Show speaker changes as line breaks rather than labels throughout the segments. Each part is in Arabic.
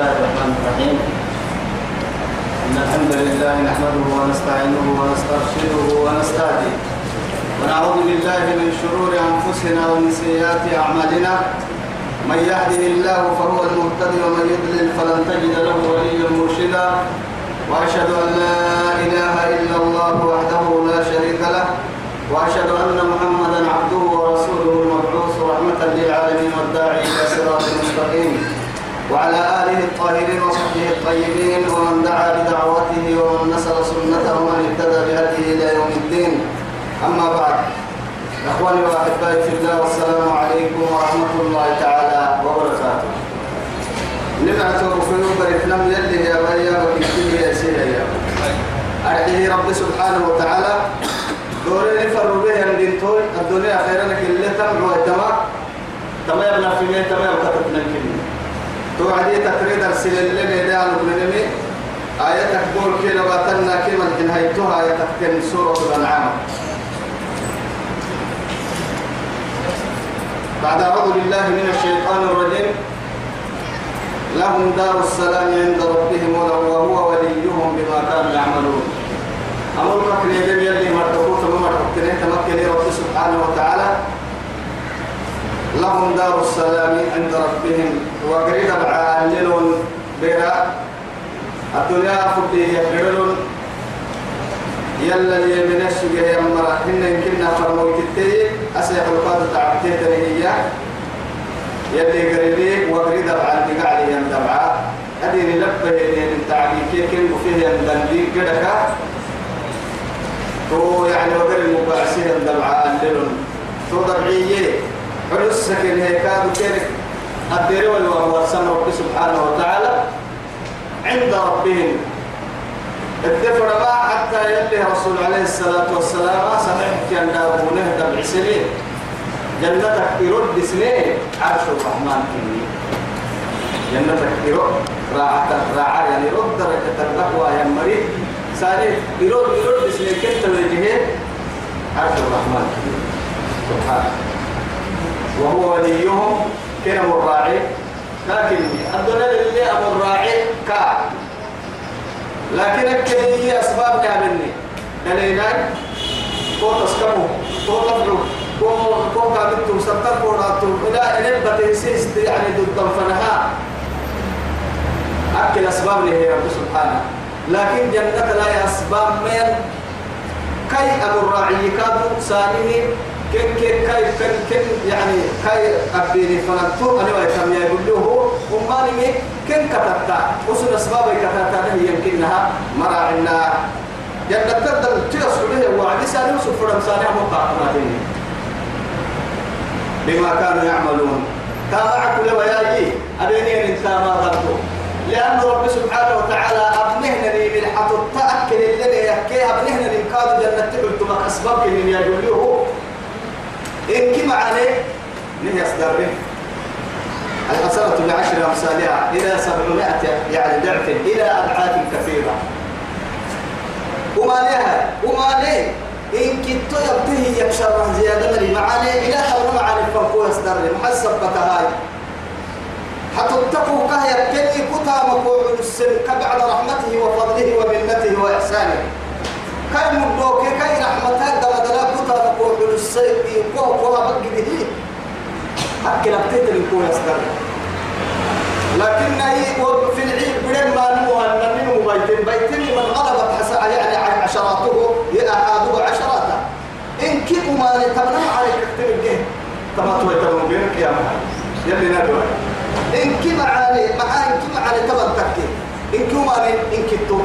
الله الرحمن الرحيم. إن الحمد لله نحمده ونستعينه ونسترشده ونستهديه. ونعوذ بالله من شرور أنفسنا ومن سيئات أعمالنا. من يهده الله فهو المهتدي ومن يضلل فلن تجد له وليا مرشدا. وأشهد أن لا إله إلا الله وحده لا شريك له. وأشهد أن محمدا عبده ورسوله المبعوث رحمة للعالمين والداعي إلى صراط مستقيم. وعلى آله الطاهرين وصحبه الطيبين ومن دعا بدعوته ومن نصر سنته ومن اهتدى بهديه إلى يوم الدين. أما بعد إخواني وأحبائي في الله والسلام عليكم ورحمة الله تعالى وبركاته. نبعته في يوبر لم يلي يا بيا وكتبه يا سيدي يا أرحيه رب سبحانه وتعالى. دورين فروا به الدنتوي الدنيا خيرا لك اللي تمع وتما تما يبنى في مين تما يبقى تتنكني توعدي تقريد أرسل اللي ميدان ابنمي آية تقول كده باتنا كلمة انهيتها آية تكتن سورة الأنعام. بعد أعوذ بالله من الشيطان الرجيم. لهم دار السلام عند ربهم وهو وليهم بما كانوا يعملون. أمر كن يدم يلي مرتبو ثم مرتبتين تمكن رب سبحانه وتعالى؟ لهم دار السلام عند ربهم. وقريد العاللون بيرا. الدنيا فدي يقرلون يلا اللي من السجى يمرا هن يمكننا فرموت التي أسيح القادة تعبتين تنهية يلي قريبي وقريد العاللون قاعد يندبعا هذه لبة اللي تعبي كيف فيه يندبعي قدكا تو يعني وقر المبارسين الدمعاء الليلون تو دمعية السكن هيك هذا كيرك الدير والوهو رب سبحانه وتعالى عند ربهم. الدفر ما حتى يلي رسول عليه الصلاة والسلام صحيح كان دابونه دمع سنين جنتك يرد سنين. عرش الرحمن كني جنتك يرد راعة راعة يعني رد درجة التقوى يا مريض. ثاني يرد يرد اسمه كنت وجهه عرش الرحمن سبحانه وهو وليهم كرم الراعي. لكن الدنيا اللي أبو الراعي؟ كا لكن هي أسباب نعمني دلينا كو تسكمو كو تفلو كو كو كابتو ستر كوراتو إلى إلى بتنسيس يعني ضد فنها أكل أسباب هي رب سبحانه. لكن جنة لا أسباب من كي أبو الراعي كادو ساليه كن كن كي كن كن يعني كي أبيني فنكتو أنا يتم يقول له أماني كن كتبتا وسن أسباب كتبتا هي يمكنها مراعنا جنة تقدر تيسر به وعدي سالي وسن فرم سالي مقاطمة بما كانوا يعملون. تابع كل بياجي أبيني أنت ما ضربوا لأن رب سبحانه وتعالى أبنهنا لي من حط التأكل اللي يحكي أبنهنا لي كاد جنة تقلت ما أسباب من يقوله إن كما عليه نهي أصدر الحسنة بعشر أمثالها إلى سبعمائة يعني ضعف إلى أضعاف كثيرة. وما لها وما ليه إن كنت يبتهي يكشر زيادة لي معاني إلى حرم عن الفنكو يصدر محسب بتهاي حتتقوا كهيا كني كتا مقوع السن كبعد رحمته وفضله ومنته وإحسانه. كاي مدوك كاي رحمته دم دلا كتا مقوع كوه كوه بقي به أكل أبتيت لكو يصدر لكن هي في العيد بدل ما نمو أن نمو بيتين بيتين من غلبت حسا يعني عشراته يأحاده عشراته إن كيف ما نتمنى عليك اكتب الجهد تمام تمام بينك يا محمد يلي ندوي إن كما علي مع إن كما علي تبر تكي إن كما إن كتو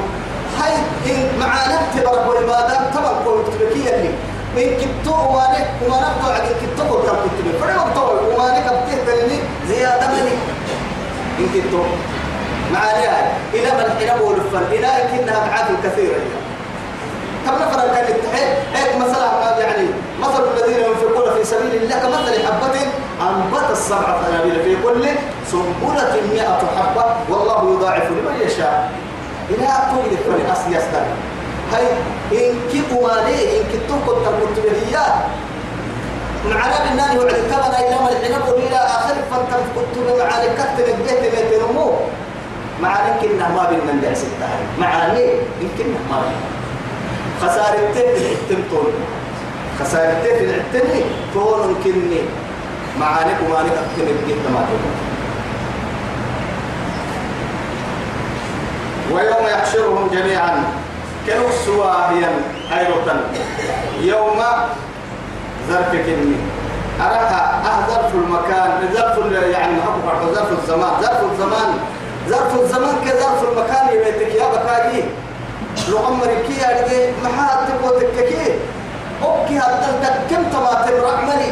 هاي إن معانا تبر كل ما دام تبر كل تبكي اللي إن كتو وما نه وما نبتو على كتو كل تبر كتو فريق طول تلني زيادة مني. إن كتو. معانا هاي. إلى من؟ إلى بول الفن إلى كنها معاد كثيرة. كم نفر كان التحيل هيك مثلا يعني مثل الذين ينفقون في سبيل الله كمثل حبة أنبت السبع سنابل في كل سنبلة مئة حبة والله يضاعف لمن يشاء. إلى طول الفرق أصل هاي إن كي أمالي إن كي تنقل تنقل تبهيات معنا بالنار وعد كبنا إنما العنب إلى آخر فانتم كنتم معنا كتب الجهد بيت نمو معاني كنا ما بينا ندع ستة معاني يمكن ما بينا خسارتين في الحتم طول. خسارتين في الحتم طول كني معاني وماني أكتن الجهد ما تقول. ويوم يحشرهم جميعا. كانوا سواهيا حيرة يوم ظرف كني أراها أه ظرف المكان ظرف يعني أكبر ظرف الزمان ظرف الزمان ظرف الزمان كظرف المكان يبيتك يا بكاجي. لو عمرك يا رجال محات تبغى تككي. أوكي هذا كم تماتم رحمني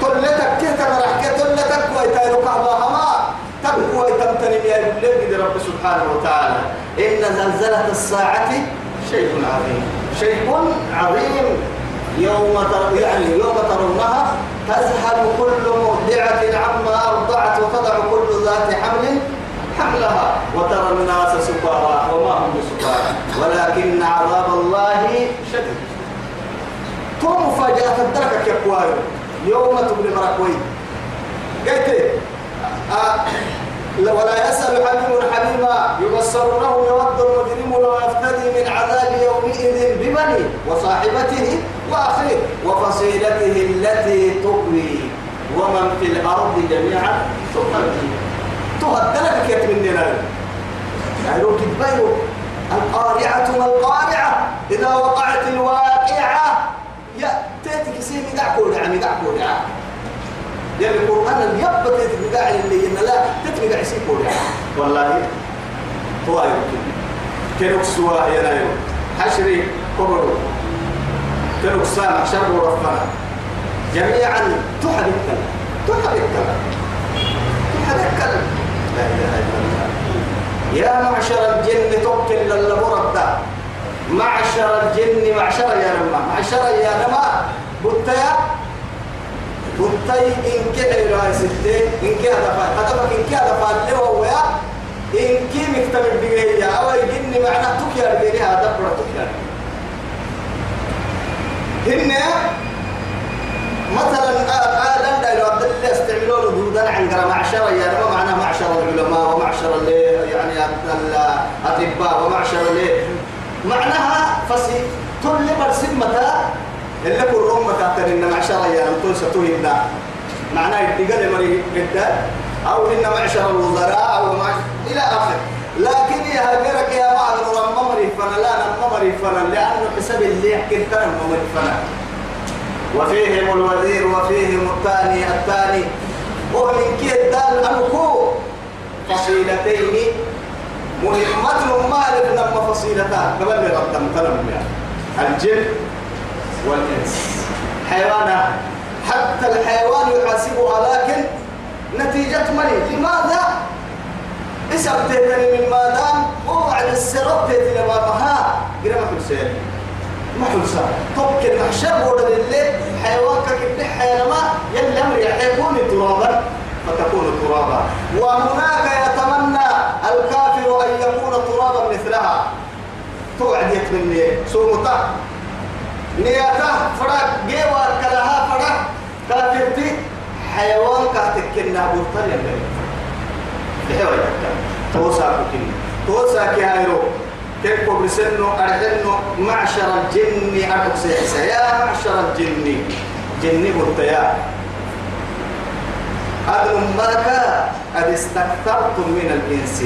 تلتك كيف كي تلتك ويتايرو كعبا هما تبقوا ويتمتني يا بلاد رب سبحانه وتعالى إن زلزلة الساعة شيء عظيم. شيء عظيم. يوم تر يعني يوم ترونها تذهب كل مرضعة عما أرضعت وتضع كل ذات حمل حملها وترى الناس سكارى وما هم بسكارى. ولكن عذاب الله شديد. ثم مفاجأة الدركة يا يوم تبلي مركوي قلت ولا يسأل حميم حميما يبصرونه يود المجرم لو يفتدي من عذاب يومئذ ببني وصاحبته وأخيه وفصيلته التي تقوي ومن في الأرض جميعا تقوي تهدلك كيف مننا يعني لو كتبيرو القارعة ما القارعة إذا وقعت الواقعة يا تيتك سيني دعكو دعمي دعكو دعمي يعني القرآن اللي يبقى تتبقى اللي إن لا تتبقى عسيك والله هو يمكن كنوك سوا ينايو حشري كبرو كنوك سامع شر ورفنا جميعا تحب الكلام تحب الكلام تحب الكلام لا إله إلا الله. يا معشر الجن توكل للمرد معشر الجن معشر يا نما معشر يا نما بطيا بطي إن كده إلى ستة إن كده دفع هدفك إن كده دفع اللي هو يا إن كي مكتمل بجيه أو يجني معناه تكيا بجيه هذا برا تكيا هن مثلا آدم دا لو عبد الله استعملوا له دودا عن قرا معشر يا ما معناه معشر العلماء ومعشر يعني الأطباء ومعشر معناها فسي كل برسم اللي كل روم مكاتر إن معشر يا نقول ستوهنا معناه يتقل مري جدا أو إن معشر الوزراء أو معشر إلى آخر. لكن يا هجرك يا بعض رممري فنا لا نممري فنا لأنه حسب اللي يحكي ترى ممري فنا. وفيهم الوزير وفيهم الثاني الثاني. ومن كي الدال أنكو فصيلتين. مهمة مالك لما فصيلتان. قبل ربنا تلم الجن والإنس. حيوانا. حتى الحيوان يحاسبها لكن نتيجة مني لماذا؟ اسم تهتني من ما دام وعد السرب تهتني ما مها. قرأ ما حلسين ما حلسا طبك المحشر ورد الليل حيوان كيف حيوان يلي أمر يكون ترابا. فتكون ترابا. وهناك يتمنى الكافر أن يكون ترابا مثلها. توعد يتمنى سومتا نياتا فرق جيوا كلها فرق. كافرتي حيوان كاتكنا برطان يلي بحيوان توسا كتن توسا كهايرو كيف بسنو أرحنو. معشر الجن أرحب سيحسا يا معشر الجن. جن برطيا أدم ملكا قد استكثرتم من الإنس.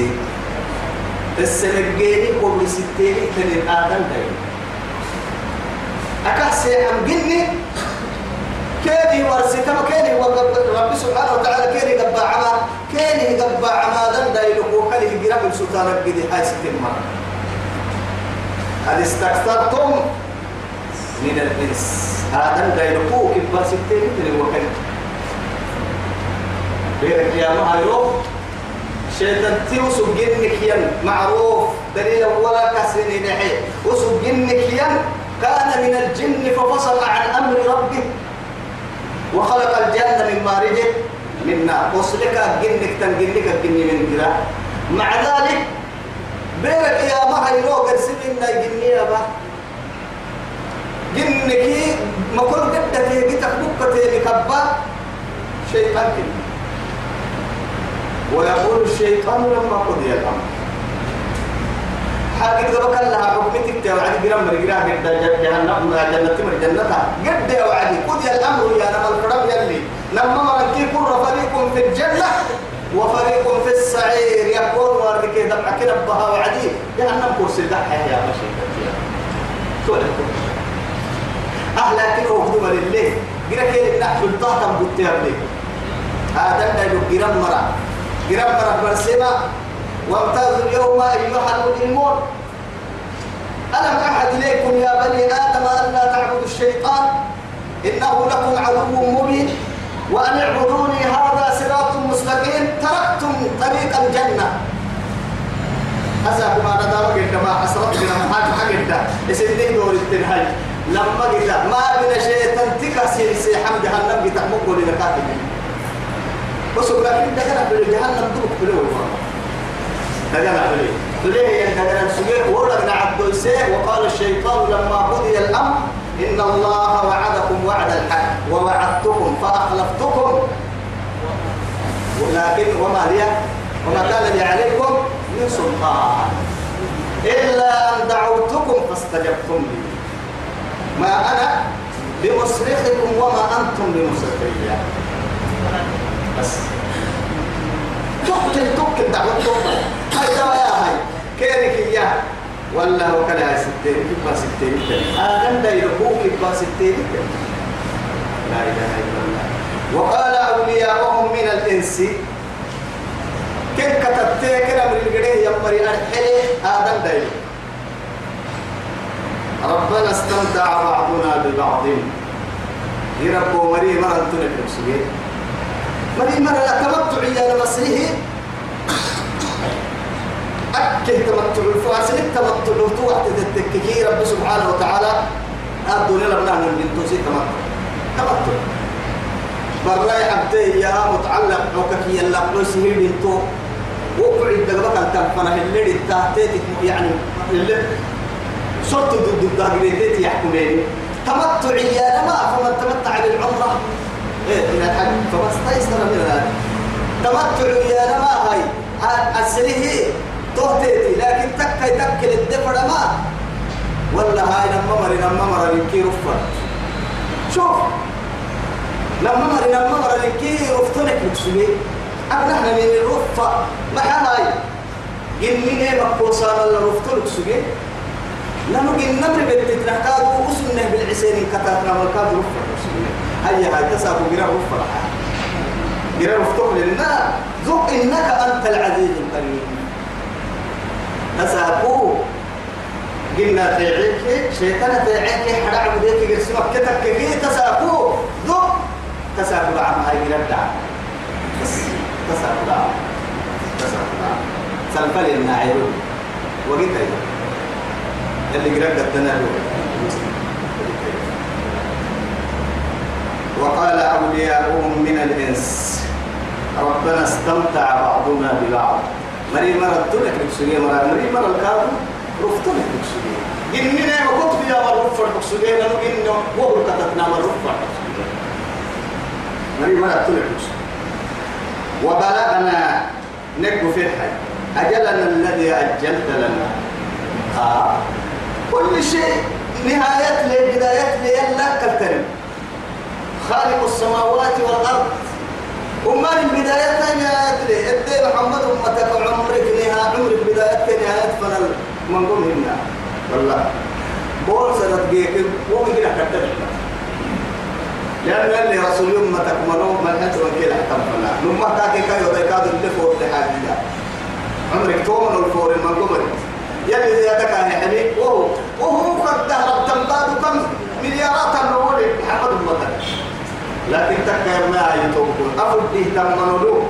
السنجيني قبل ستين كان آدم دايما أكاسي عم جني؟ كيني ورسي كما كيني رب سبحانه وتعالى كيني قبع عما كيني قبع عما دن دايلو وكالي قرب سلطان القدي هاي مرة. قد استكثرتم من الإنس؟ آدم دايلو كبا ستين كيني وكالي بيرك يا معروف شيطان تيوسو جنك ين معروف. دليل ولا كسرين نحي وسو جنك ين كان من الجن ففصل عن أمر ربه. وخلق الجنة من مارجه من نار وصلك جنك تنجنك الجن من جرا. مع ذلك بيرك يا ما هي لو قرسلنا جنية با. جنك ما كل بتخبك تيني كبا شيطان كني ويقول الشيطان لما قضي الأمر. حاجة بك لها حكمتك توعد جرام مرجرا قد جهنم جنة مر جنتها قد يا وعدي قضي الأمر يا نما الفرم يلي لما مركي كل فريق في الجنة وفريق في السعير يقول ورك دمع كده بها وعدي. جهنم كرسي دحها يا بشي أهلا كده وخدوا لله جرا كده نحن الطاقة بتيار لي. هذا اللي جرام مرة. جرام مرة برسمة وامتازوا اليوم أيها المجرمون ألم أحد إليكم يا بني آدم أن لا تعبدوا الشيطان؟ إنه لكم عدو مبين. وأن اعبدوني هذا صراط مستقيم. تركتم طريق الجنة. أسأل ما ندام قد ما حسرت بنا حاجة حاجة اسمه دور التنهاج لما قلت ما بنا شيطان تكسر سي حمد جهنم قلت مقبول لكاتب بس لكن دخل في جهنم دوك بلو دخل عليه تليه يندقنا سجيه ورقنا عبد وقال الشيطان لما قضي الأمر إن الله وعدكم وعد الحق. ووعدتكم فأخلفتكم. ولكن وما لي وما كان لي عليكم من سلطان. إلا أن دعوتكم فاستجبتم لي. ما أنا بمصرخكم وما أنتم بمصرخي بس. تقتل تقتل دعوة تقتل هاي دوا يا هاي كيرك إياه ولا وكلا ستين كبا ستين آدم دا يربوك كبا ستين لا إله إلا الله. وقال أولياؤهم من الإنس. كيف كتبت كده من الجريه يمري الحلي آدم دا ربنا استمتع بعضنا ببعض. يربو مري مرة تنك مري مرة لا تمتع يا أكل تمتع الفاسل التمتع توحد التككي رب سبحانه وتعالى أدوني لبنا من توسي تمتع. تمتع. براي عبدي يا متعلق عككي يلا بلوسه بنتو. وقعد دقبك التنفنة اللي التهتيتك يعني اللي صرت ضد الدهجريتي يحكمين؟ تمتع يا ما فمن تمتع بالعمرة إيه من الحج. فما استيسر من هذا تمتع يا ما هاي. السليه تهتيتي لكن تكي تكل الدفر ما. ولا هاي لما مري لما مري كي رفر شوف لما مري لما مري كي رفتنك مكسبي أبنى إحنا من الرفة ما هاي. جنين مقوصان الله رفتنك سبي لأنه جن نمر بالتتنكاد وأسنة بالعسين كتاتنا والكاد رفة هيا هاي تسابو جرا رفة جرا رفتك لنا ذوق إنك أنت العزيز الكريم. تسابو قلنا تعيك شيطان تعيك حدا عبديك قسمك كتك كي تسابو ذوق تسابو عم هاي جرا بس تسابو عم تسابو عم سلفل الناعرون وقيت أيضا اللي قرأت التنالو وقال أولياؤهم من الإنس. ربنا استمتع بعضنا ببعض. مري مرة تلك بكسوية مرة مري مرة الكاب رفتلك بكسوية جننا وقت بيا مرفر بكسوية لأنه جننا وهو كتتنا مرفر مري مرة تلك بكسوية وبلغنا نكو في الحي أجلنا الذي أجلت لنا. آه. كل شيء نهاية لي بداية لي يلا كالترم خالق السماوات والأرض وما البداية نهاية لي. إدي محمد أمتك عمرك نهاية عمرك بداية نهاية فنل. من قوم هنا. والله. بول سنة جيك ومن هنا كالترم لأن اللي رسول أمتك منو من حتى وكيل حتى فلا نما كاكي كايو ديكادو اللي فوق لحاجة عمرك تومن الفور من قوم يلي زيادك عن حبيب وهو وهو قد دهر تنباد كم مليارات النور محمد أمتك. لكن تكا ما يتوقون أفرده تمنوا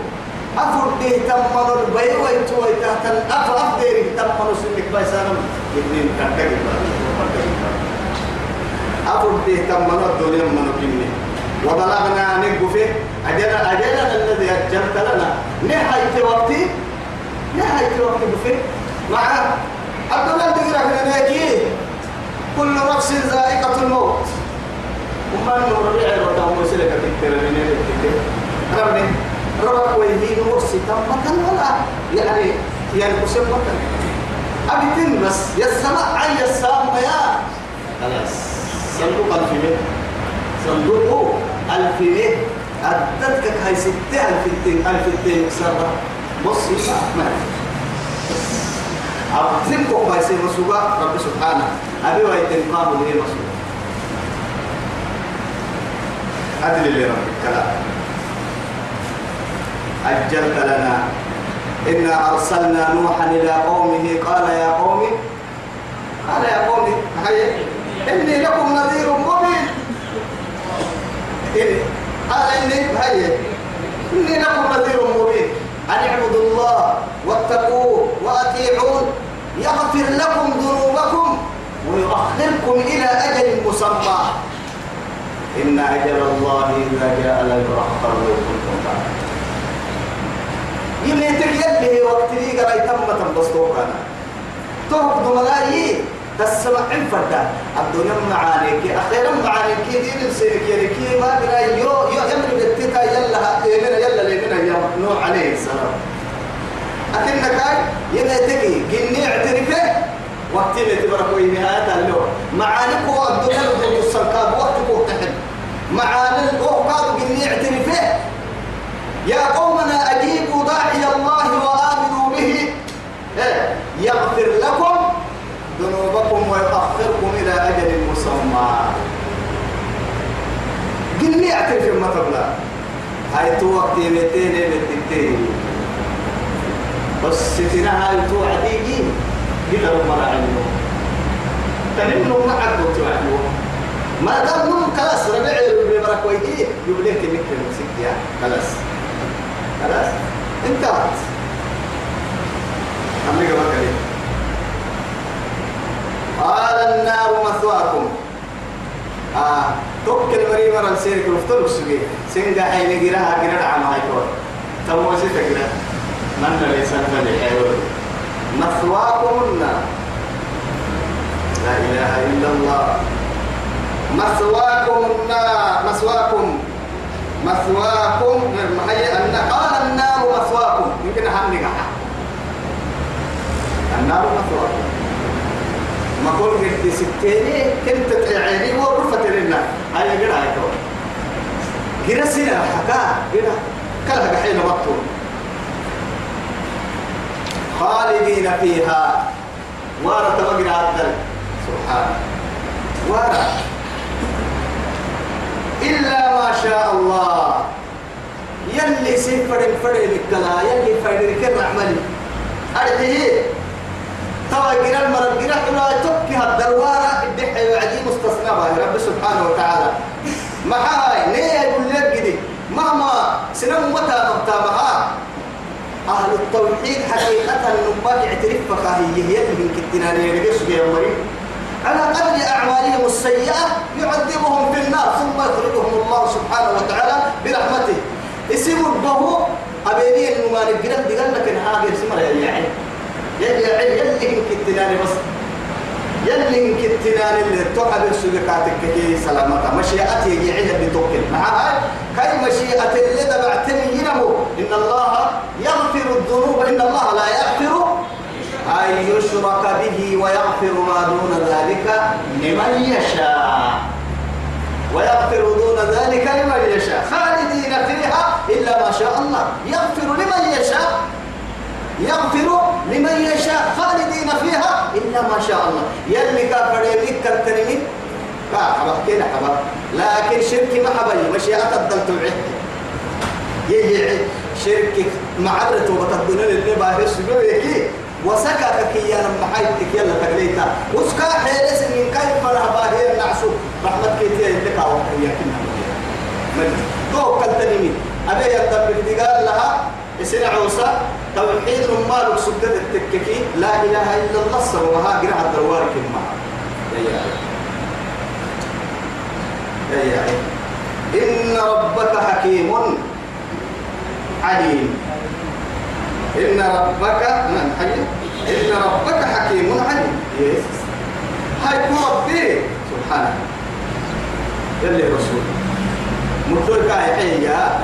أفرده تمنوا بي ويتوي تحت أف أفدير تمنوا سنك بيسانا ابنين كنتك أفرده تمنوا الدنيا منو كني. وبلغنا نقفه أجل أجلنا الذي أجلت لنا. نهاية وقتي. نهاية وقت بفه معه عبد الله هناك كل نفس ذائقة الموت. وما نور الربيع وتهم وسلك تكتر من ربي ربك ويهين مرسي. تم ولا يعني يعني قسم مثلا أبتن بس يا السماء عي السام يا خلاص. صندوق ألف مئة صندوق ألف مئة أدتك هاي ستة ألف التين ألف التين سرة بص ما أبتنكم ما يصير مسوقا رب سبحانه. أبي ويتن قاموا لي لي رب الكلام. أجلت لنا. إنا أرسلنا نوحا إلى قومه. قال يا قوم قال يا قوم هيا. إني لكم نذير مبين. قال إني هيا. إني لكم نذير مبين. أن اعبدوا الله واتقوه وأطيعون. يغفر لكم ذنوبكم ويؤخركم إلى أجل مسمى. إن أجل الله إذا جاء لا يؤخر لو كنتم تعلمون يلي وقت لي قرأي تم تنبسطوك أنا. تهب دملاي تسمع عن فردا الدنيا معانيك أخيرا معانيك دين السيرك يلكي ما بنا يو يو يمن بتتا يلا يمنا يلا لمنا يا نوح عليه السلام. أكنك يميتك جني اعترفه وقت اللي تبرك نهاية اللو معانيك هو الدنيا اللي السركاب وقتك وقتك معاني الأوقات جني اعترفه. يا قومنا أجيبوا داعي الله وآمنوا به. إيه؟ يغفر لكم ذنوبكم ويؤخركم إلى أجل مسمى. قلني أعترف ما تبلا هاي تو وقت يمتين يمتين بس ستنا هاي تو عديجي قل رب مرعينه تنمنوا معك وتوعدوا ما دام نم خلاص ويدي يبليك نكر مسك يعني خلاص. خلاص؟ انتهت. أمريكا بكري قال النار مثواكم. آه توكل مريم رمسيرك رفتل السجي سنجا حين جراها جرا عم هاي كور. تموسي تجرا من ليس فلي حيول مثواكم النار. لا إله إلا الله. مثواكم النار. مثواكم مثواكم هي أن قال النار مثواكم يمكن أهم نجاح النار مثواكم ما قول قلت ستيني كنت تعيني ورفت لنا هاي قرأ هاي قرأ سنة حكا. قرأ. كلها حين بطول خالدين فيها. وارد مقرأ سبحان. وارد إلا ما شاء الله. يلي سيفر فرد الكلا يلي فرد كل عمل أرحيه توا جرا المرض جرا لا تبكي هالدروارة الدحي وعدي مستثنى رب سبحانه وتعالى. ما هاي ليه يقول لك كده؟ مهما سنم متى مبتا أهل التوحيد حقيقة النبات اعترف فقاهية يلي من كتنانية لقش يا مريم على قدر أعمالهم السيئة يعذبهم في النار ثم يخرجهم الله سبحانه وتعالى برحمته. اسم البهو أبيني النمان الجرد قال لك إن هذا اسم يا عين يا عين يلي إن كتناني بس. يلي إن كتناني اللي تحب السجكاتك كي سلامة مشيئتي يجي بتوكل معها. كي مشيئة اللي دبعتني ينمو إن الله يغفر الذنوب إن الله لا يغفر أن يشرك به ويغفر ما دون ذلك لمن يشاء. ويغفر دون ذلك لمن يشاء. خالدين فيها إلا ما شاء الله. يغفر لمن يشاء. يغفر لمن يشاء. خالدين فيها إلا ما شاء الله. يلي كافر يلي كالتنمي كاحبا كده حبا لكن شرك ما حبا مشيئة الدل يجي شرك معرته وتبدون اللي باهي السجود يكي وسكك كي يا لما حيتك يلا تقليتا. وسكا حيرس من كيف رهبا هي النعسو رحمة كيتيا يتكا وحيا كنا من تو كالتنمي أبي يتبك دقال لها. إسن عوسى. توحيد رمال سدد التككي. لا إله إلا الله سر وها قرع الدوار كما. يا يا يا. إن ربك حكيم. عليم. إن ربك من حي إن ربك حكيم عليم. هاي ربي. سبحانه. يلي رسول. مطلق يا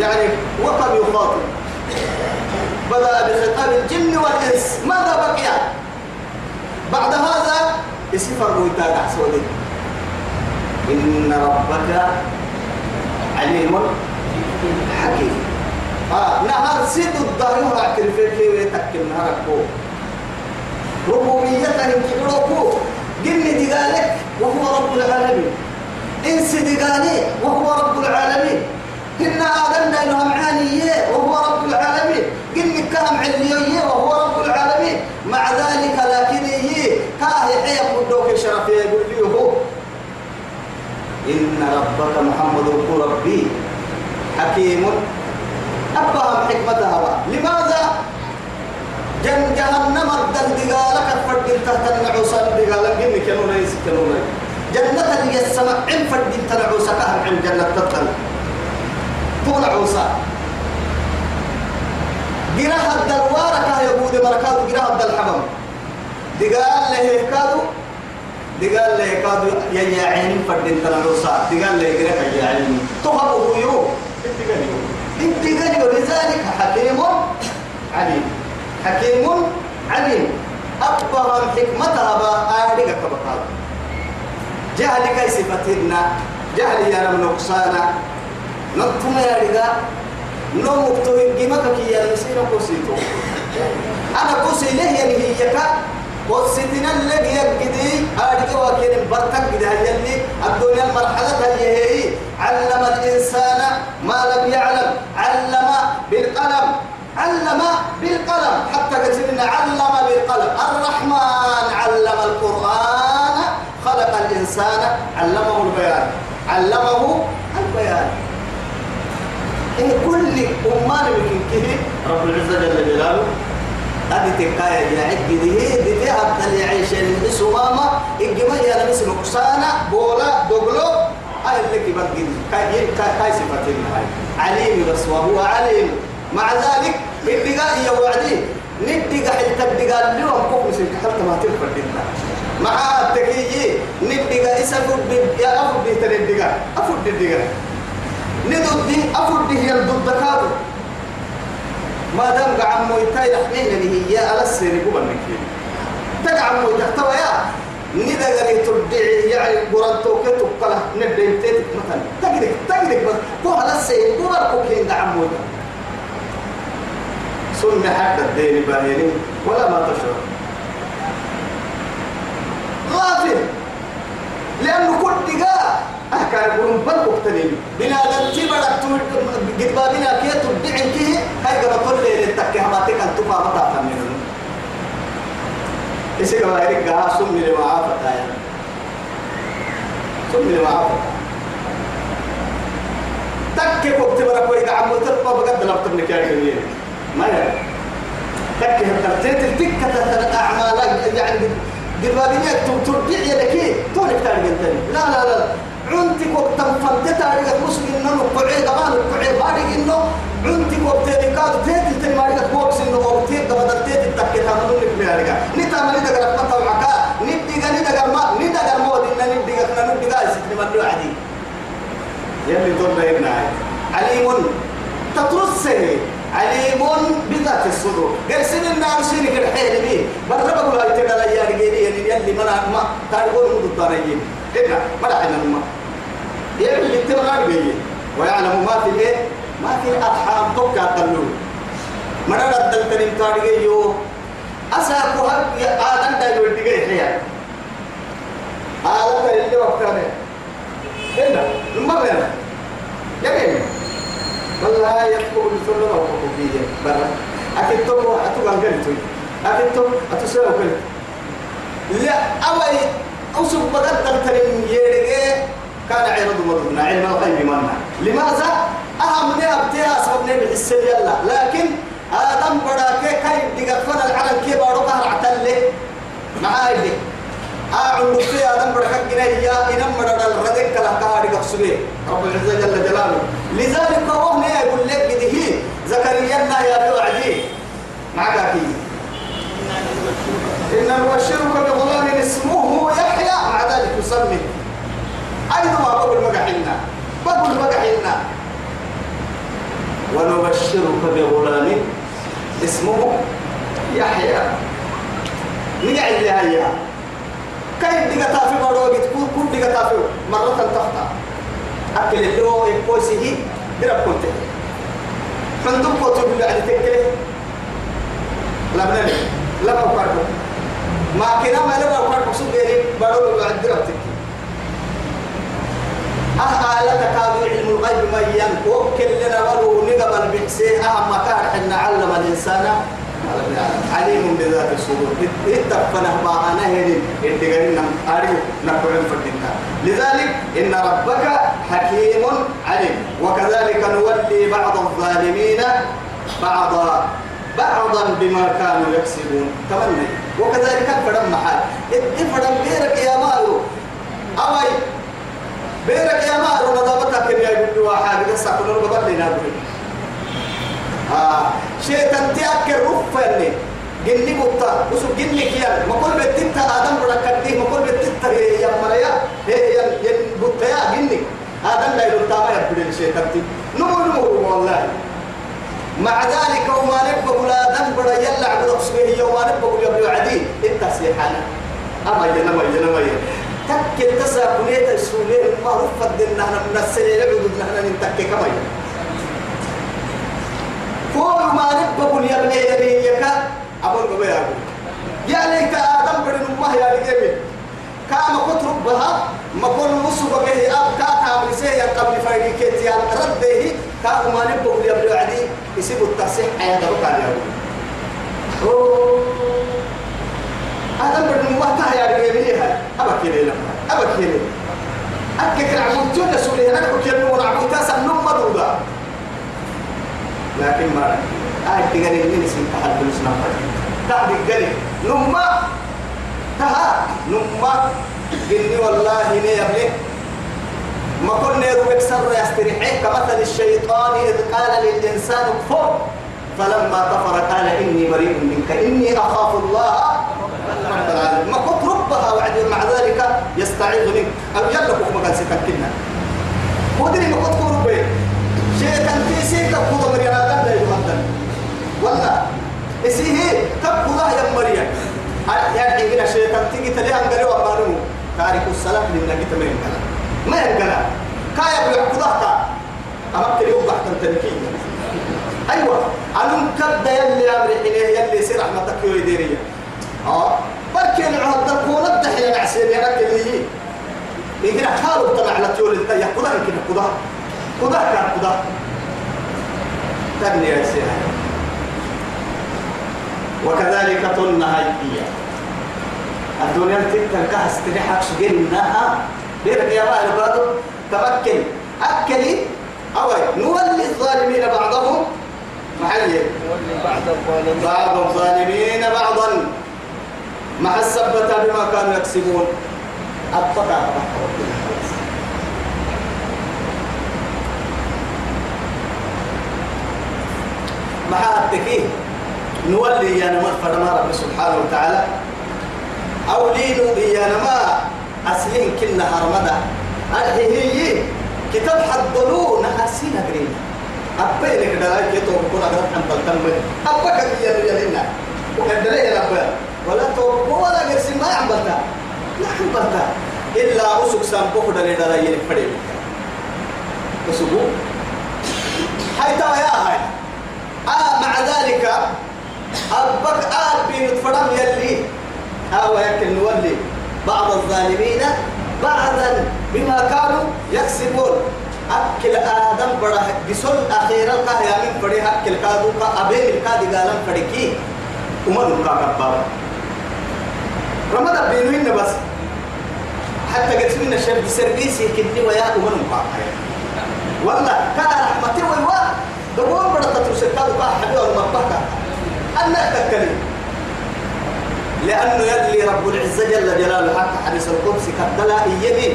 يعني وقد يخاطب. بدأ بخطاب الجن والإنس. ماذا بقي؟ بعد هذا يسفر ويتابع سودي إن ربك عليم حكيم. آه نهار سيد الظهر وعكر فيك ويتكل نهارك ربوبيته كبروكو جن دقالك وهو رب العالمين. إنس دقالي وهو رب العالمين. إن آدمنا إنهم عانية وهو رب العالمين. جن كهم علية وهو رب العالمين. مع ذلك لكن هي كاهي حيا قدوك شرفي يقول هو. إن ربك محمد هو ربي. حكيم أبهم حكمتها لماذا؟ جن جهنم الدل دقالك فرد تحت النعوسة دقالك. جن كانوا ليس جنة السماء عم فرد تنعوسة كهم عم جنة تطل طول عوسى جراه الدلوارة كه يهود مركادو جراه الدلحمم. دقال له كادو دقال له كادو يا يا عين فرد تنعوسة دقال له جراه يا عين تهبوا يو انتقالي ولذلك حكيم عليم. حكيم عليم. أكبر حكمتها بآلك كبقال جهل كي صفتنا جهل يا رب نقصانا نطم يا رجال نو مكتوب قيمتك كي يا مسير قصيتو أنا قصي له هي كا قصيتنا اللي يجدي أرجع وكين برتك كده يلي الدنيا المرحلة هي هي. علم الإنسان ما لم يعلم. علم بالقلم حتى قلنا علم بالقلم. الرحمن علم القرآن خلق الإنسان علمه البيان. علمه البيان. إن كل أمان من كه رب العزة جل جلاله أدي تكاية يا عد دي دي دي أبدا يعيش السمامة إجمع يا نمس نقصانا بولا دوغلو هاي اللي جدي كاي كاي هاي عليم بس وهو عليم. مع ذلك الدقاء يا وعدي ندقى حتى الدقاء اللي هو مكوك مسك حتى ما تلفر دينا مع التكيي ندقى إسفر يا أفر دي ترى الدقاء أفر دي الدقاء ندود دي أفر دي هي الضد كادو ما دام قعم مويتاي رحمين اللي هي على السير قبل نكين تقعم مويتاي توا يا. ندا قري تردعي يعني قرانتو كتو قلا ندين تيتك مثلا. تقدر تقدر بس. كو على السير قبل كوكين قعم مويتاي سنة حتى الدين باهرين ولا ما تشعر. غافل. لأنه كل دقاء أحكى يقولون بل مقتنين بنا دلتي بدك قد بابنا كي تبدعن كي هاي قبل كل ليلة تكي حماتك أن تقع مطا فمين إيش قبل هيك قها سمي لما عافت هاي سمي لما عافت تكي كنت برك ويقع عمو ترقى بقد لابتب نكاية ما يعني تكي هترتيت التكة أعمالك يعني بابنا تبدع يدكي تونك تارجن لا لا لا. عنتك وقتم فلت تاريخ مسلم إنه نقعي دمان نقعي بارك إنه. عنتك وقتين كاد تيت تاني مارك بوكس إنه وقتين دم دلتيت التكت هم نقول لك بيارك نتا من إذا قرأت مطلع معك. ندي قال إذا قرأ ما نتا قرأ ما ودينا ندي قال ندي قال ستني من لو عدي يلي دول بيننا عليم. تترسه. عليم بذات الصدور. سن النار سيرك الحيل بيه بربك ولا يتدل يا رجالي يلي ما ما تقول مدد طاريين إلا ما لحنا يعمل اللي تبغى بيه ويعلم ما في الايه ما في الأرحام. توكا تلون مرة ردل تنين تارجي يو أساكو هب يا آدم دا يودي جاي حيا آدم دا اللي وقتها إلا المرة يا جميل والله يكتب الفرن أو كوفية برا أكيد تو أتوقع قلتوي أكيد تو أتسوي قلت لا أوي أوسف بقدر ترين يرجع كان عيرض مدنا علم الغيب منا لماذا؟ أهم نبتها سبب نبي السر يلا. لكن آدم بدأ كي دقفنا العالم كي بارو قهر عتله معاي دي أعلم في آدم بدأ كي يا إنم بدأ الردك كلا كهاري قصبي رب العزة جل جلاله. لذلك هو يقول لك بده زكريا يا بوعدي. معك أكيد. إن نبشرك بغلام اسمه يحيى. مع ذلك يسمي. أيضا ما بقول مقحنا بقول مقحنا نبشرك بغلام اسمه يحيى. نقع اللي هيا؟ كيف دقا تافي بروجت كل دقا تافي. مرة تحت أكل اللي هو يكوسه درب كنت. فندم كتب اللي عندي تكله لا بقارب ما كنا ما لا بقارب سوق ديري بارو عند تكله أه لا تكاد علم الغيب ما ينكو كلنا ولو نقبل بحسيه أهم مكان حنا علم الإنسان. عليم بذات الصدور. اتفنا ما أنا هني. اتقالنا أريو نقول فردنا لذلك إن ربك حكيم عليم. وكذلك نولي بعض الظالمين بعضا بعضا بما كانوا يكسبون. تمنى وكذلك فرم محال. افرم غيرك يا مالو أوي بيرك يا مالو نضبطك يا يقول واحد؟ قصة كنا نقبل لنا. آه. شيء تنتيك رفني جني بطا وسو جني كيا ما كل بتتا آدم بركتي ما كل بتتا يا مريا. هي يا بطا يا جني. آدم لا يلوتا ما يبدل شيء تنتي نمو نمو والله. مع ذلك وما نبغى لا برا يلا عبد أصبيه وما نبغى يبغى عدي. إنت سيحانا أما ينا ما ينا ما ينا تكل تسا كنيت السولين ما رفض من السنة نعبد إننا نتكي كما ينا فوق ما نبقى يا يا يكا أقول بابا يا يا ليت آدم بدن الله يا رجال كام كتر بها ما كل مصب به أب كا كام لسه قبل فايدي كتير يا رده كام ما نبقى يا ابني عدي يسيب التصحيح يا أبو آدم بدن الله كا يا رجال أبا كده لما أبا كده أكيد عبود جل سوري أنا كل يوم عبود تاسع نوم مدودا لكن ما آه تقري من اسم تحت فلوس نفر تعب القري نما تها نما قلني والله ني يبلي ما كنا يروك سر يستريحك كمثل الشيطان إذ قال للإنسان كفر فلما كفر قال إني بريء منك. إني أخاف الله رب العالمين. ما كنت ربها وعد مع ذلك يستعيذ منك. أو يلقف مكان سكتنا ودري ما كنت ربي. شيء كان في سيك كودا مريم هذا لا ولا إسيه كب كودا يا مريم يعني هنا شيء كان تيجي تلي عن قالوا أبانو تاريخ السلام من نجيت ما ينقل ما ينقل كايا بيعقودا كا أما كل يوم بحث تنكي. أيوة. أنا كد يلي أمر حين يلي سير رحمتك يديرية آه. بركي العهد تكون الدحية نعسين يا رجل هي يمكن حاله طلع لتيول التايا كودا يمكن كودا كودا كان كودا تبني يا وكذلك تلنا هي الدنيا تلك كهس تريحك سجنها بيرك يا مال برادو تمكن أكلي. أو نولي الظالمين بعضهم.
الظالمين
بعض الظالمين بعضا. مع السبة بما كانوا يكسبون. أبقى مع التكيه نولي يا نمر فرما رب سبحانه وتعالى. أو لينو يا نما أسلين كنا هرمدا. الحين كتاب حضلو نحسين قرينا أبين لك دلائل كتو بكون أقرب عن بلتن من أبا كبير يلينا وكدلائل يا أبا ولا تو ولا قرسي ما عم بلتا. لا عم بلتا. إلا أسوك سامبوك دلائل دلائل فريم أسوكو. حيث يا هاي. آه مع ذلك أبك آل بين فرم يلي. أو يكن نولي بعض الظالمين بعضا بما كانوا يكسبون. أكل آدم بڑا بسول أخيرا كه يا من بڑے أكل كادو كا أبين الكادي قالن بڑكي أمر كا كباب رمضان بينوين بس. حتى قلت من الشرب سيرفيسي كدني ويا أمر كا والله كان رحمتي ويوا. دبون بڑا تتوسكاد كا حبيب المطبخ أنا تكلم لأنه يدلي رب العزة جل جلاله حتى حديث القدس كتلا إيدي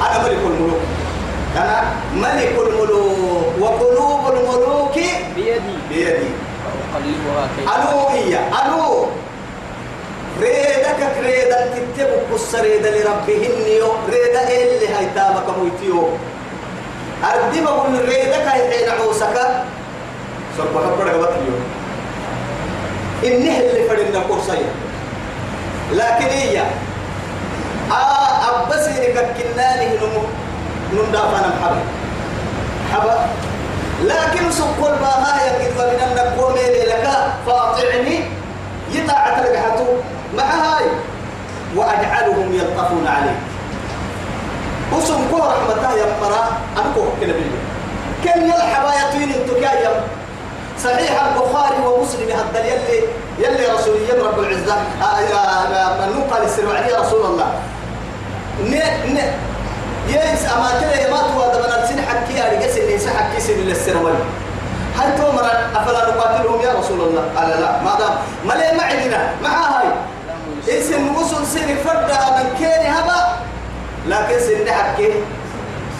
أنا ملك الملوك. أنا ملك الملوك وقلوب الملوك
بيدي.
بيدي. أنو هي أنو ريدك ريدا تتبو قصريدا لربهن يو ريدا اللي هيتابك مويتيو أردي بقول ريدك حين عوسك. سبب حبر قبط اليوم إنه اللي فرنا كورسيا لكن هي آه أبسي كناني نمو نمدافع نمحبه حبا لكن سقول ما هاي قد من النقوم لك فاطعني. يطاع تلقحته مع هاي. وأجعلهم يلطفون عليك. وسم كو رحمته يا مرا أنكو كنا بيجي كان يلحب يطين انتكايا صحيح البخاري ومسلم هذا يلي يلي رسول رب العزة. من قال السر رسول الله. ن ن يس أما ترى ما تو هذا من السن حكي على جس اللي سحكي سن للسرول هل تومر أفلا نقاتلهم يا رسول الله؟ قال لا. ما دام ما ليه ما عندنا؟ مع هاي. اسم وصل سن فرد من كان هبا؟ لكن سن حكي.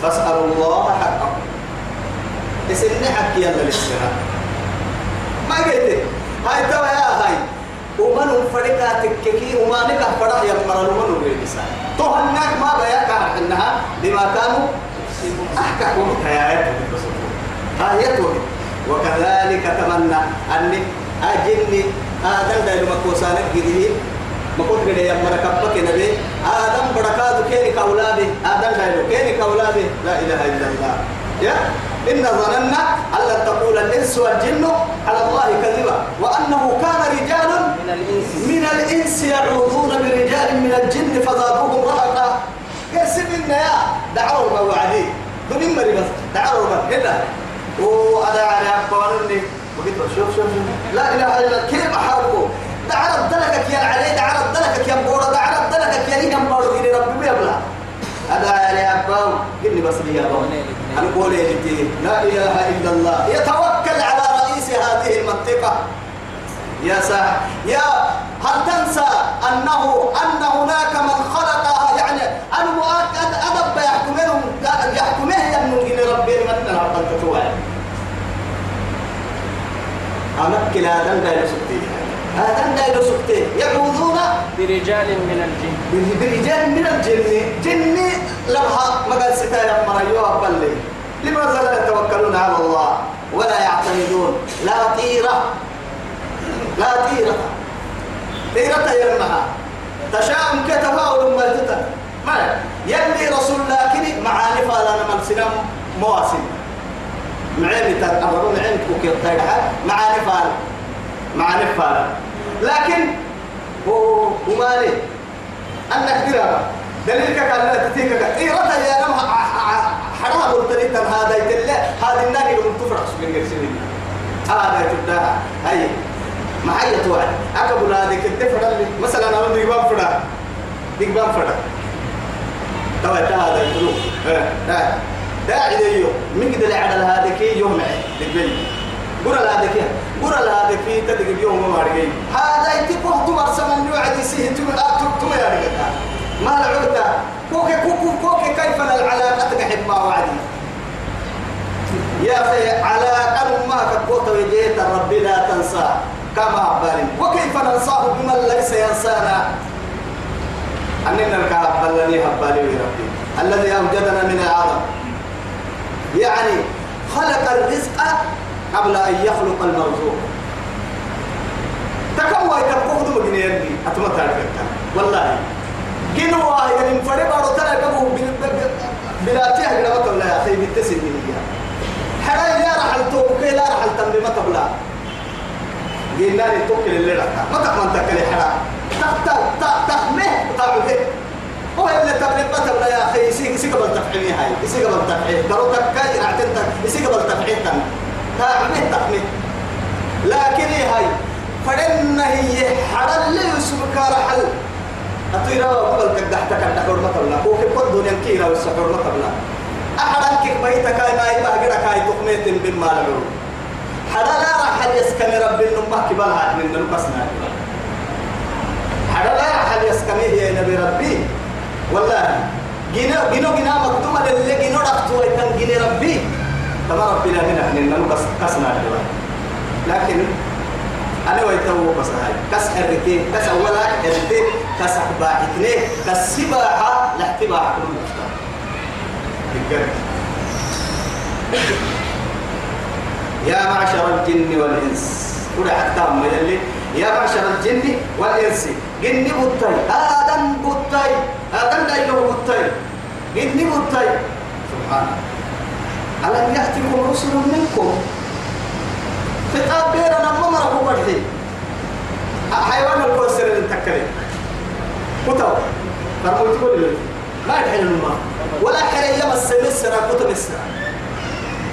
فاسأل الله حقه. سن حكي يلا للسرول ما قلت هاي توا يا هاي. ومن فرقاتك كي وما نكح فرح يمر ومن الإنسان تهناك ما بياك إنها بما كانوا أحكحوا آياته آيته وكذلك تمنى أني أجني آدم دايلو مكوسانك جديه مكوت كده يا مركبك نبي. آدم بركات كيني كولابي آدم دايلو كيني كولابي لا إله إلا الله. يا؟ إن ظننا أن لن تقول الإنس والجن على الله كذبا وأنه كان رجال
من الإنس.
من الإنس يعوذون برجال من الجن فزادوهم رهقا. يا يا دعوا ما وعدي. دون مري بس دعوا ما هنا وأنا على أقوالني وقلت شوف شوف شوف. لا إله إلا الله. كيف أحرقه دعرت دلكك يا علي دعرت دلكك يا بورا دعرت دلكك يا ليه مبارو إلى ربي يبلا هذا على أقوال قلني بس لي يا بابا أنا قولي لا إله إلا الله. يتوكل على رئيس هذه المنطقة. يا سا يا هل تنسى أنه أن هناك من خلق يعني أنا أدب يحكمهم يحكمه يمنون إلى ربي من رب تتوعي أنا كلا هذا دايلو سكتي هذا دايلو سكتي يعوذون
برجال من الجن.
برجال من الجن. جن لها مقال ستايا مريوها بلي. لماذا لا يتوكلون على الله ولا يعتمدون؟ لا طيرة. لا طيرة. طيرة يرمها تشاؤم كتفاؤل ما تتا ما يلي رسول لكن معاني فالا من سنم مواسم. معاني تقربوا معاني كوكي الطيرها معاني معاني فالا لكن هو ومالي أنك ترى دليلك قال لا تتيك طيرة يا نم حرام الطريقة هذا يتلا هذه النار لهم تفرح من يرسلين هذا تبدا هاي. ما هي توعد؟ أكبر هذه. كنت فرد مثلا أنا بدي بام فرد ديك بام فرد توا هذا يقولوا ها داعي ديو من قد العدل هذا كي يوم بالبيت قرا هذا كي. قرا هذا كي تدق يوم ما رجع هذا يتبه تمر سمن يوعد يسيه تمر أكتب تمر يا رجال ما العودة كوكي كوكو كوكي كيف العلاقة تحب ما وعدي يا أخي علاقة ما كبوت وجيت ربي لا تنسى كما بالي وكيف ننساه بمن ليس ينسانا أننا الكهبلني هبالي ربي الذي أوجدنا من العالم يعني خلق الرزق قبل أن يخلق المرزوق تكوى يتبقى دم جنيني أتمتع والله. جنوا يعني بارو ترى كبو بلا تيه بلا ولا يا أخي بالتسن من حدا لا راح التوكي لا راح التنبي ما تبلا قلنا لي توكل اللي ركع ما تكمن تكلي حدا تخت تخمه تعبه هو اللي تبلي ما تبلا يا أخي. يسيق يسيق قبل تفعيل هاي. يسيق قبل تفعيل. قالوا تكاي رعتنتك يسيق قبل تفعيل تعبه تخمه لكن هاي؟ فدنا هي اللي يسبك رحل. أطيرا وقبل كدحت كدح حرمة الله. هو في كل دنيا كيرا والسحر حرمة الله. أحد أنك بيتك ما يبقى غير كاي تقميت بما لعو حدا لا راح يسكن رب النمى كبالها من نقصنا حدا لا راح يسكن يا نبي ربي. والله جينا جينا جينا مكتومة اللي جينا رحتوا يتن جينا ربي. تما ربي لا من أهل نقص قصنا لكن أنا ويتو بس هاي. كس حركي كس أولا حركي كس أحبا اثنين كس سباحة لاحتباع كل مفتاح يا معشر الجن والإنس. كل حتى ما يلي يا معشر الجن والإنس. جن بطي آدم بطي آدم دايلو بطي جن بطي سبحان ألم يأتكم رسل منكم؟ خطاب بيرنا ما مرحبا بدحي حيوان الكوسر اللي تكلم كتب. فرموت كل ما يدحين الماء. ولا حرية مسر مسر كتب مسر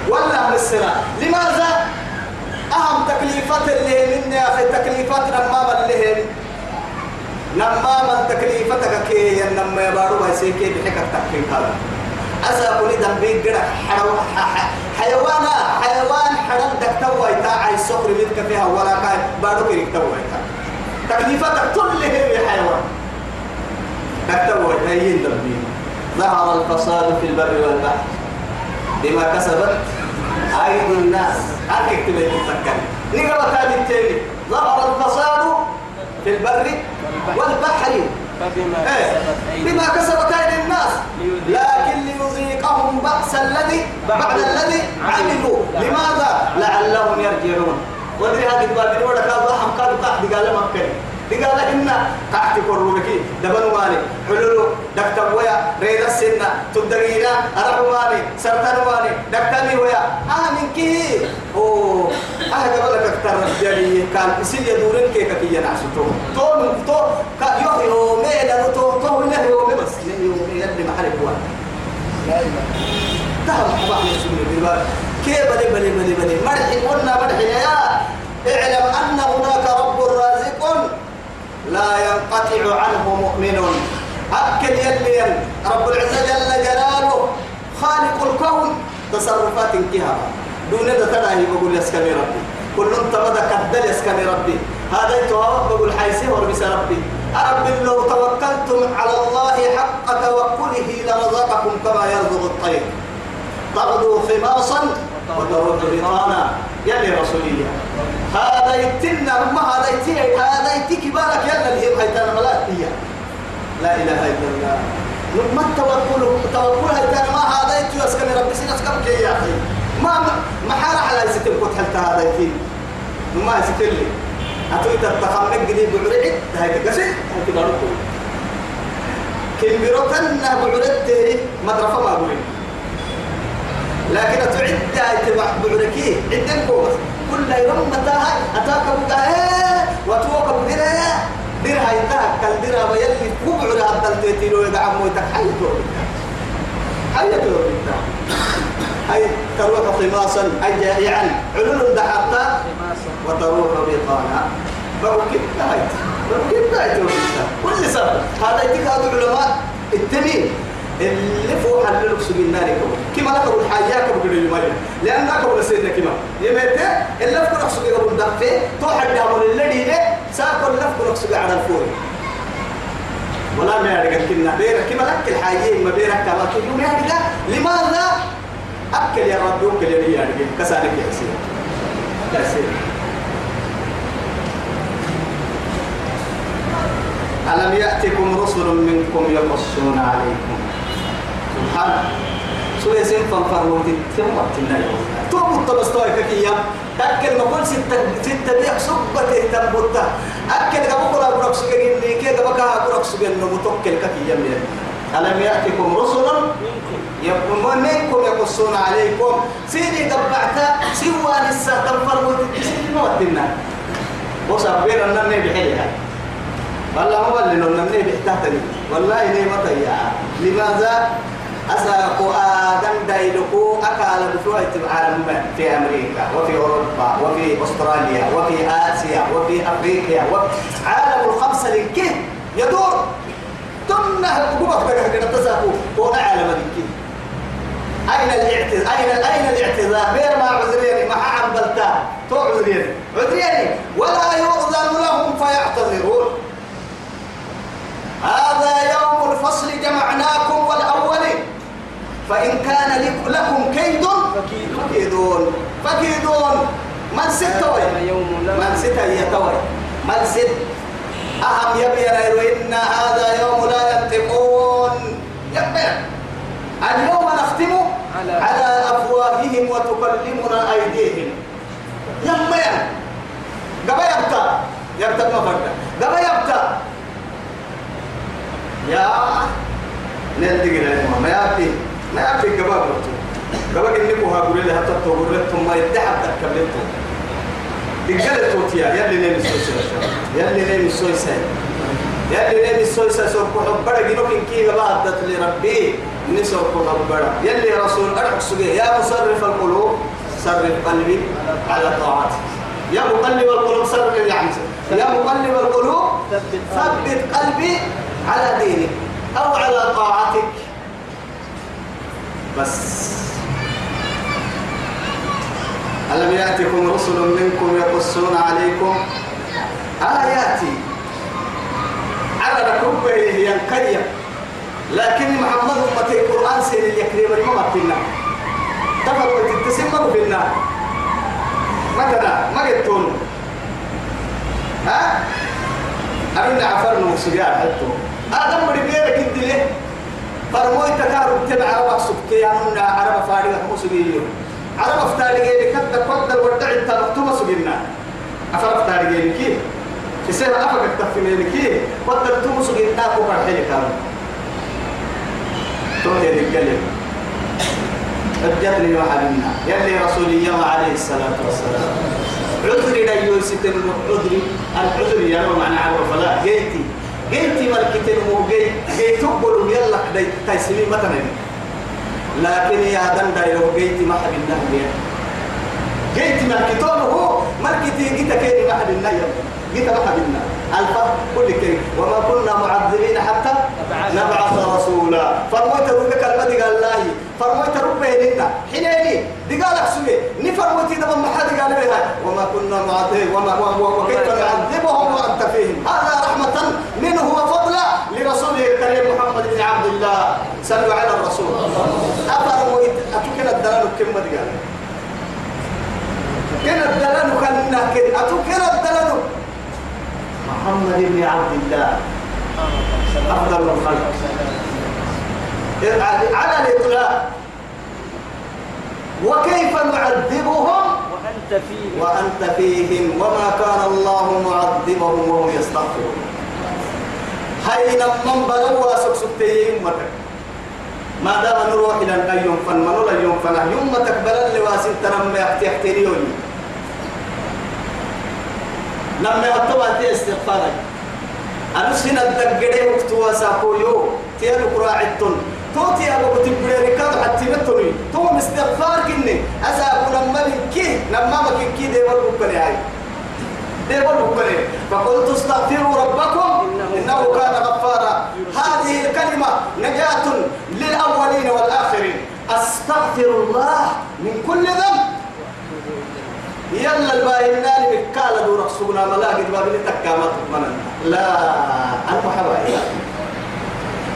ولا مسر لماذا؟ أهم تكليفات اللي من يا أخي تكليفات نماما اللي هي نماما تكليفتك كي نما يبارو هاي كي بحكك تكليف هذا أسا حيوان حرم دك توي تا عاي سكر مدك فيها ولا كاي. بارو كيرك توي تا تكليفتك كل هي حيوان. دك توي هين دمبي ظهر الفساد في البر والبحر. بما كسبت أيدي الناس. هل اكتب تفكر نقرأ تاني التاني ظهر الفساد في البر والبحر.
فبما
إيه.
كسبت أيدي
بعد الذي عملوا. لماذا؟ لعلهم يرجعون. ودري هذه الباب ولا كان ضحم كان تحت. قال ما كان قال إن تحت كروبك دبن مالي. حلولو دكتور ويا. ريد السنة. تدرينا أرب مالي. سرطان مالي. دكتور ويا. آه من كي أوه. آه قبل دكتور يعني كان يصير يدورن كي كي ينعسو تو تو تو يوم يومين لأنه تو تو له يومين بس يومين يلي محل بوان. تعال حباب يسمي بالبال كيف بلي بلي بلي بلي مرحي قلنا مرحي يا اعلم أن هناك رب رازق لا ينقطع عنه مؤمن أكل يلي رب العزة جل جلاله خالق الكون تصرفات انتهى دون ذا تلاهي بقول يسكني ربي كل انت بدا كدل يسكني ربي هذا يتواب بقول حيسي وربس ربي رب لو توكلتم على الله حق توكله لرزقكم كما يرزق الطير تغدو خماصا وتروح بطانا. يلي رسولية هذا يتنا ما هذا يتي هذا يتي كبارك يلا اللي هي هيتنا لا إله إلا الله. ما التوكل توكل هيتنا ما هذا يتي أسكن ربي سنسكن كي يا أخي. ما ما حال على يستم قلت حتى هذا يتي ما يستم لي أتوي تتخمك جديد بعرعد هاي تقسي هاي تقاربه كم بروتنا بعرعد مدرفة ما أقولين لكن تعد تبع بعركي عندك قوة كل يوم متاها أتاك بقى وتوك بدرها درها يتاك. كل درها ويلي كبعر عبد التيتيلو يقع مويتك. حي توربك حي توربك هاي تروح خماصا أي جائعا. علول
خماسا
وتروح بطانا بركب هاي. بركب هاي كل سبب. هذا يتكاد العلماء. التميم اللي فوق حللك سجن النار كما لك أقول حاجة كبر المريم لأن لك أقول سيدنا كما يمتى اللي فوق سجن أبو الدفع توحد دامون الذي له اللي فوق سجن على الفور. ولا ما يرجع كنا. بيرك كما لك الحاجة ما بيرك كما تقول يرجع لماذا؟ أكل يا رب يوكل يا رجال كسانك يا سيدي. يا سيدي. ألم يأتكم رسل منكم يقصون عليكم؟ سبحان سو يسين فنفروت ثم تنا توم التبستوي كيا. تأكل ما كل ستة ستة بيع صبة تنبوتا أكل كم كلا برك لي كي كم كها برك سجن نمتوكل كيا من ألم يأتكم رسل؟ يقومون منكم يقصون عليكم. سيدي دبعتا سوى لسه تنفروت سيدي موتنا وصبر أن النبي حيها والله ما بل لنا مني بحتاجني والله تيا لماذا؟ أساق آدم دايلكو أكال بشوية العالم في أمريكا وفي أوروبا وفي أستراليا وفي آسيا وفي أفريقيا وفي عالم الخمسة لكي يدور. ثم حكومة كده تساقوا هو عالم لكي أين الاعتذار أين أين الاعتذار غير ما عذريني ما عبلتا تو عذريني. عذريني. ولا يؤذن لهم فيعتذرون. هذا يوم الفصل جمعناكم والأولين فإن كان لكم كيد فكيدون. فكيدون. من
ستوي
من ست هي توي. من ست؟ أهم يبير إن هذا يوم لا ينطقون. يبير اليوم نختم
على
أفواههم وتكلمنا أيديهم. يبير قبل يبتا يبتا ما فرد قبل يبتا يا نلتقي لهم ما أخي ما يابي قباب قباب إنكو هاقولي لها تطو قرأتهم ما يدعب تكبلتهم إقلت توتيا. يلي نيم السويسة يلي نيم السويسة يلي نيم السويسة سوكو حبرا جنوك إنكي قبادت لربي نسوكو حبرا يلي رسول أرحك سبيه يا مصرف القلوب صرف قلبي على طاعتك يا مقلب القلوب صرف يا عمسى يا مقلب القلوب ثبت قلبي على دينك أو على طاعتك. بس. ألم يأتكم رسل منكم يقصون عليكم؟ آياتي على ركبه ينقيم لكن محمد أمتي القرآن سير اليكريم ما مكنا تفرقوا تتسمى في النار. مثلا ما قلتون؟ ها؟ أنا عفرنا سجار حتى آدم مريبيرك انت ليه؟ فرموي تكارب تبع وقصك يا من عرب فارغة مسجيو عرب افتاري جيني كتا كتا الودع انت مكتوبة سجينا أفر افتاري جيني كي. يصير أفك التفنين كي كتا التوم سجينا كو فرحيني كارب تروح يدي الكلمة أجتني وحدنا. يلي رسولي يوم عليه الصلاة والسلام. عذري لا يوسف عذري. العذر يا معنى عرف فلا. جيتي. جيتي ملكتين مو جي جي تقبل يلا كدي تيسمي مثلا لكن يا دم دايرو جيتي ما حد النهي جيتي ملكتون هو ملكتي جيتا كيني ما حد النهي جيتا ما حد النهي الفرق كل كي وما كنا معذبين حتى نبعث رسولا. فرموت ربك المدي قال الله فرموت ربه لنا حينيني دي قالك سوي. نفرموت إذا ما حد قال بها. وما كنا معذبين وما وكيف نعذبهم وأنت فيهم. هذا رحمة منه وفضلا لرسوله الكريم محمد بن عبد الله. صلوا على الرسول. أفرموت. أتوكل الدلال كم قال كنا الدلال كنا كنا أتوكل الدلال محمد بن عبد الله. أفضل الخلق. على الإطلاق. وكيف نعذبهم؟
وأنت فيه
وأنت فيهم. وما كان الله معذبهم وهم يستغفرون. هاي من بلوا سكسكتين أمتك ما دام نروح إلى أن ينفن من لا ينفن يمتك بلل لواسن تنمى يحتيحتينيوني لما يطبع تي استغفارك. أنا سنة الدقري وقتوا ساقويو تيالو قراعدتن تو تيالو كتبري ركاد حتى نتوني تو مستغفار كني أساقو لما كي. لما ما كي دي ورقو بني هاي. دي ورقو بني فقلت استغفروا ربكم إنه كان غفارا. هذه الكلمة نجاة للأولين والآخرين. أستغفر الله من كل ذنب. يلا الباهي نالي بكالة دورك سونا ملاقي بابي تكامت من لا أنا حبايا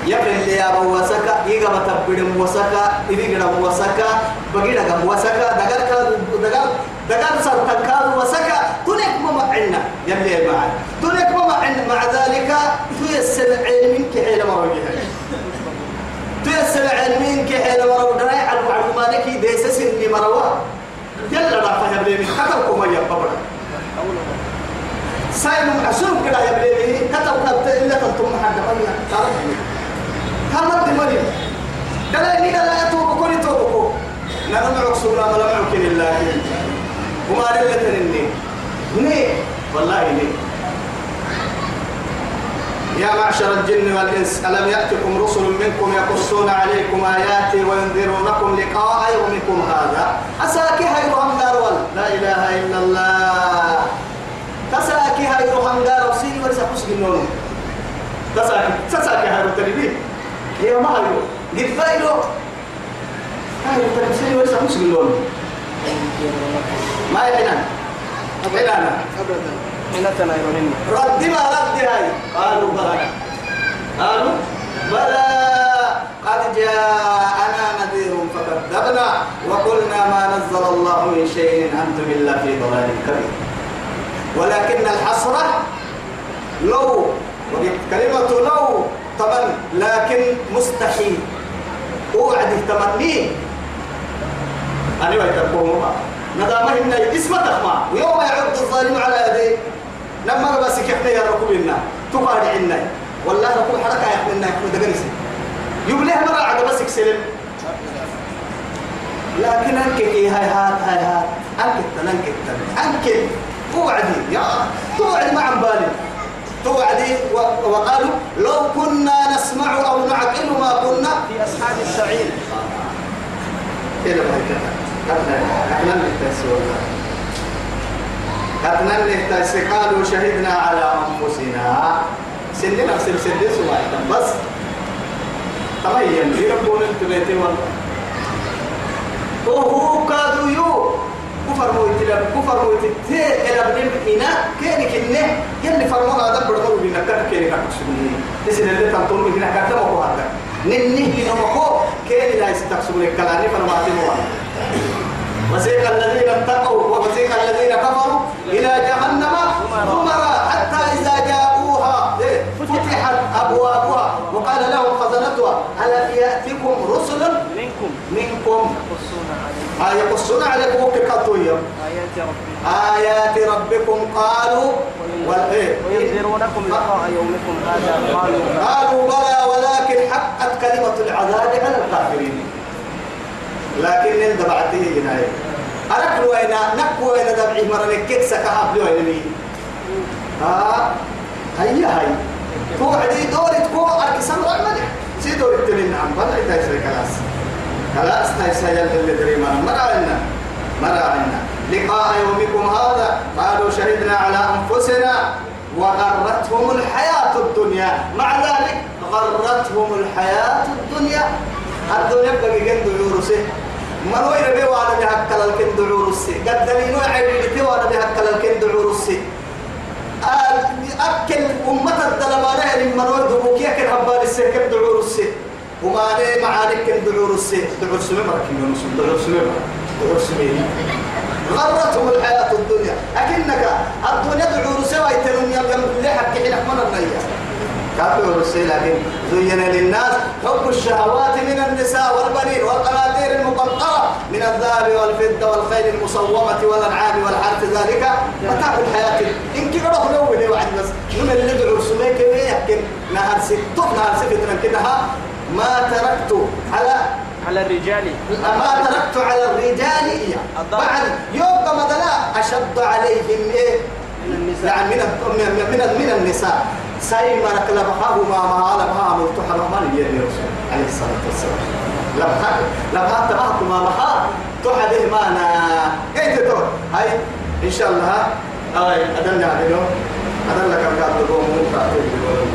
يبري اللي يا وسكا يجا بتبدي وسكا إذا كنا وسكا بقي لك وسكا كاد دقر دقر صار تكاد وسكا تنك ما معنا يلي معي تنك ما معنا مع ذلك تيسر علمك حين مروجها تيسر علمك حين مروجها على معلوماتك ديسس اللي مروه يلا لا فهم لي كتبكم يا بابا. سايم عشان كده يا بليني كتب كتب إلا تنتم حد مية تعرفني كم مرة مريم قال لي لا توبك كوني توبك نحن معك سورة ولا معك لله وما رلت إني ني والله ني يا معشر الجن والإنس ألم يأتكم رسل منكم يقصون عليكم آياتي وينذرونكم لقاء يومكم هذا؟ أساكي هاي دارول لا إله إلا الله. تساكي هاي روحم دارول سيني ورسا حسن النون. تساكي تساكي هاي روحم هي ما هاي قد فايلو هاي روحم سيني ورسا حسن النون. ما يحنان حنانا
أبدا. هنا تنايرون
رد ما رد هاي. قالوا بلى. قالوا بلى. قد جاءنا نذير فكذبنا وقلنا ما نزل الله من شيء. أنتم إلا في ضلال كبير. ولكن الحسرة لو كلمة لو طبعا لكن مستحيل. أوعد تمنيه أنا ويتقوم ندامه ان اسمه تخمع ويوم يعد الظالم على يديه. لما بس كيف يا ركوب لنا تقارع عنا والله ركوب حركة يا إحنا يحنا دقنسي. يبليه مرة عقب بس يكسلم لكن أنك هاي هات هاي هات. أنك أنك أنك توعدي يا توعد مع بالي. توعدي وقالوا لو كنا نسمع أو نعقل ما كنا.
في أصحاب السعير
إلى ما كان كتنا نهتس والله كتنا نهتس قالوا شهدنا على أنفسنا. سننا سن سن سواء. بس تميم يربون التبيتي والله؟ وهو كادوا يو. كفر مويتلا كفر مويتلا إلى بنم إنا كينك إنه يلي فرمونا هذا بدرو بينا كان كينك أكسبني لسه اللي تنتظر بينا كان تمو هذا؟ ننه لنمكو كين لا يستقسمون الكلام. فأنا ما أتمنى وسيق الذين اتقوا وسيق الذين كفروا إلى جهنم زمرا حتى إذا جاءوها. إيه، فتحت أبوابها وقال لهم خزنتها ألم يأتكم رسل
منكم؟
منكم؟
يقصون عليكم.
آه وككتوية
آيات ربكم.
آيات ربكم قالوا والإيه
وينذرونكم لقاء يومكم هذا. قالوا
قالوا بلى ولكن حقت كلمة العذاب على الكافرين. لكن ندب بعته جناية. أرك وين نك وين دبعي مرة نكت سكها بلو علمي ها هيا هاي توعدي دوري تكو أركسان رعمل سي دوري تلين نعم. بلا يتايسر كلاس؟ خلاص تايسر يلي دريما مرة عنا. مرة عنا. لقاء يومكم هذا. قالوا شهدنا على أنفسنا وغرتهم الحياة الدنيا. مع ذلك غرتهم الحياة الدنيا. الدنيا بقي جند عورسه من وين بي وأنا بهكل الكند عورسه قد دلينو عيبي وأنا بهكل الكند عورسه أكل أمة الدلمانة اللي من وين دبوك يكن هبال السكن دعور السي وما لي معارك كن دعور السي دعور سمي مركين يونس. دعور سمي دعور سمي غرتهم الحياة الدنيا. أكنك الدنيا دعور سوى يتنم يلقم اللي حكي حين أحمد النية كافر الرسول لكن زين للناس حب الشهوات من النساء والبنين والقناطير المقنطرة من الذهب والفضة والخيل المصومة والأنعام والحرث ذلك متاع الحياة. إن كبر خلوه لي وعد بس من اللي دعوا سميك يحكي نهار ست نهار ست كدها ما تركت على
على الرجال.
ما تركت على الرجال. بعد يوم مثلا أشد عليهم إيه؟ يعني من من من, النساء. سايما لبها ما ما لبها مفتوحة ما يا رسول عليه الصلاة والسلام. لبها لبها تبعك ما ما تحده ما أنا إيه تقول هاي إن شاء الله هاي أدلنا عليه أدلنا كم قاعد تقوم مو قاعد تقوم.